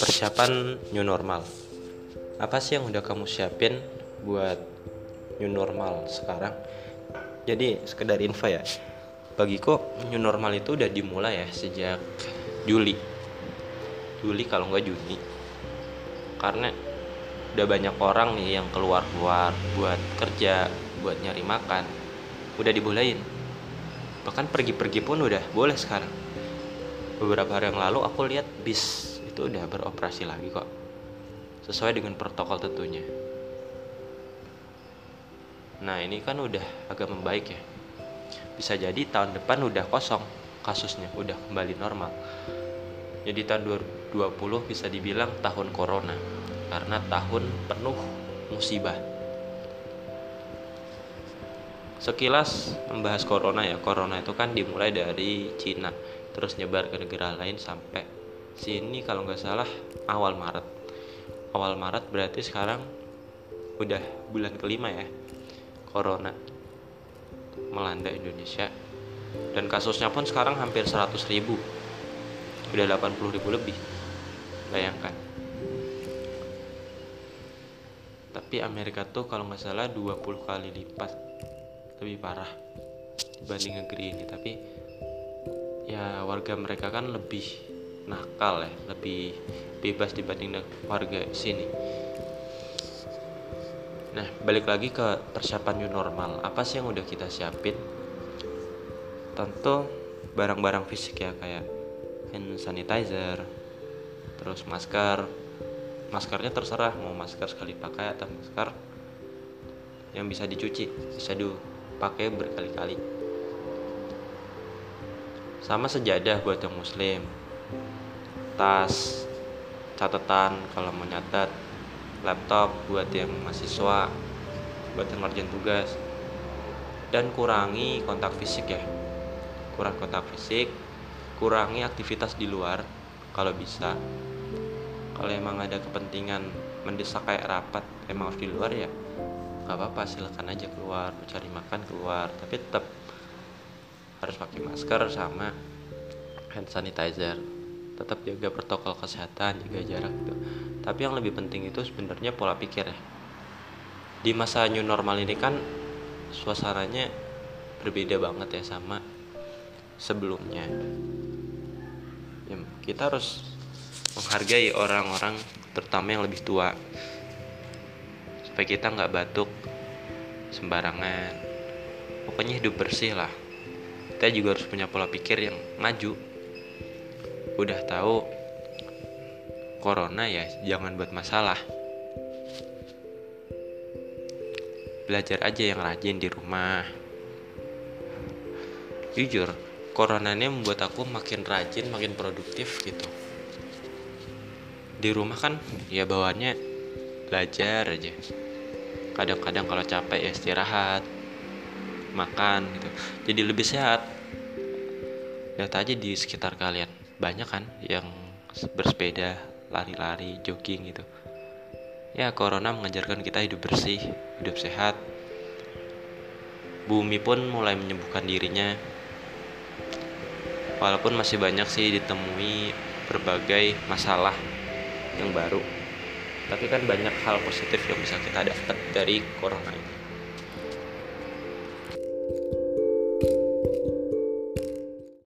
Persiapan new normal. Apa sih yang udah kamu siapin buat new normal sekarang? Jadi sekedar info ya. Bagiku new normal itu udah dimulai ya sejak Juli. Juli kalau nggak Juni. Karena udah banyak orang nih yang keluar-keluar buat kerja, buat nyari makan. Udah dibolehin. Bahkan pergi-pergi pun udah boleh sekarang. Beberapa hari yang lalu aku lihat bis itu udah beroperasi lagi kok. Sesuai dengan protokol tentunya. Nah, ini kan udah agak membaik ya. Bisa jadi tahun depan udah kosong kasusnya, udah kembali normal. Jadi tahun 2020 bisa dibilang tahun corona karena tahun penuh musibah. Sekilas membahas corona ya, corona itu kan dimulai dari Cina, terus nyebar ke negara lain sampai sini kalau nggak salah awal Maret. Awal Maret berarti sekarang udah bulan kelima ya, corona melanda Indonesia. Dan kasusnya pun sekarang hampir 100 ribu udah 80 ribu lebih bayangkan. Tapi Amerika tuh kalau nggak salah 20 kali lipat lebih parah dibanding negeri ini. Tapi ya warga mereka kan lebih nakal ya lebih bebas dibanding warga sini. Nah balik lagi ke persiapan new normal. Apa sih yang udah kita siapin? Tentu barang-barang fisik ya kayak hand sanitizer terus masker. Maskernya terserah mau masker sekali pakai atau masker yang bisa dicuci bisa dipakai berkali-kali. Sama sejadah buat yang muslim. Tas catatan kalau mau nyatet. Laptop buat yang mahasiswa buat yang ngerjain tugas. Dan kurangi kontak fisik ya. Kurang kontak fisik kurangi aktivitas di luar kalau bisa. Kalau emang ada kepentingan mendesak kayak rapat emang harus di luar ya nggak apa-apa silakan aja keluar mencari makan keluar. Tapi tetap harus pakai masker sama hand sanitizer. Tetap jaga protokol kesehatan jaga jarak gitu. Tapi yang lebih penting itu sebenarnya pola pikir ya. Di masa new normal ini kan suasananya berbeda banget ya sama sebelumnya. Ya, kita harus menghargai orang-orang terutama yang lebih tua supaya kita nggak batuk sembarangan. Pokoknya hidup bersih lah. Kita juga harus punya pola pikir yang maju. Udah tahu corona ya jangan buat masalah. Belajar aja yang rajin di rumah. Jujur corona ini membuat aku makin rajin makin produktif gitu. Di rumah kan ya bawaannya belajar aja. Kadang-kadang kalau capek ya istirahat makan gitu. Jadi lebih sehat. Lihat aja di sekitar kalian. Banyak kan yang bersepeda lari-lari jogging gitu. Ya corona mengajarkan kita hidup bersih hidup sehat. Bumi pun mulai menyembuhkan dirinya. Walaupun masih banyak sih ditemui berbagai masalah yang baru tapi kan banyak hal positif yang bisa kita dapat dari corona ini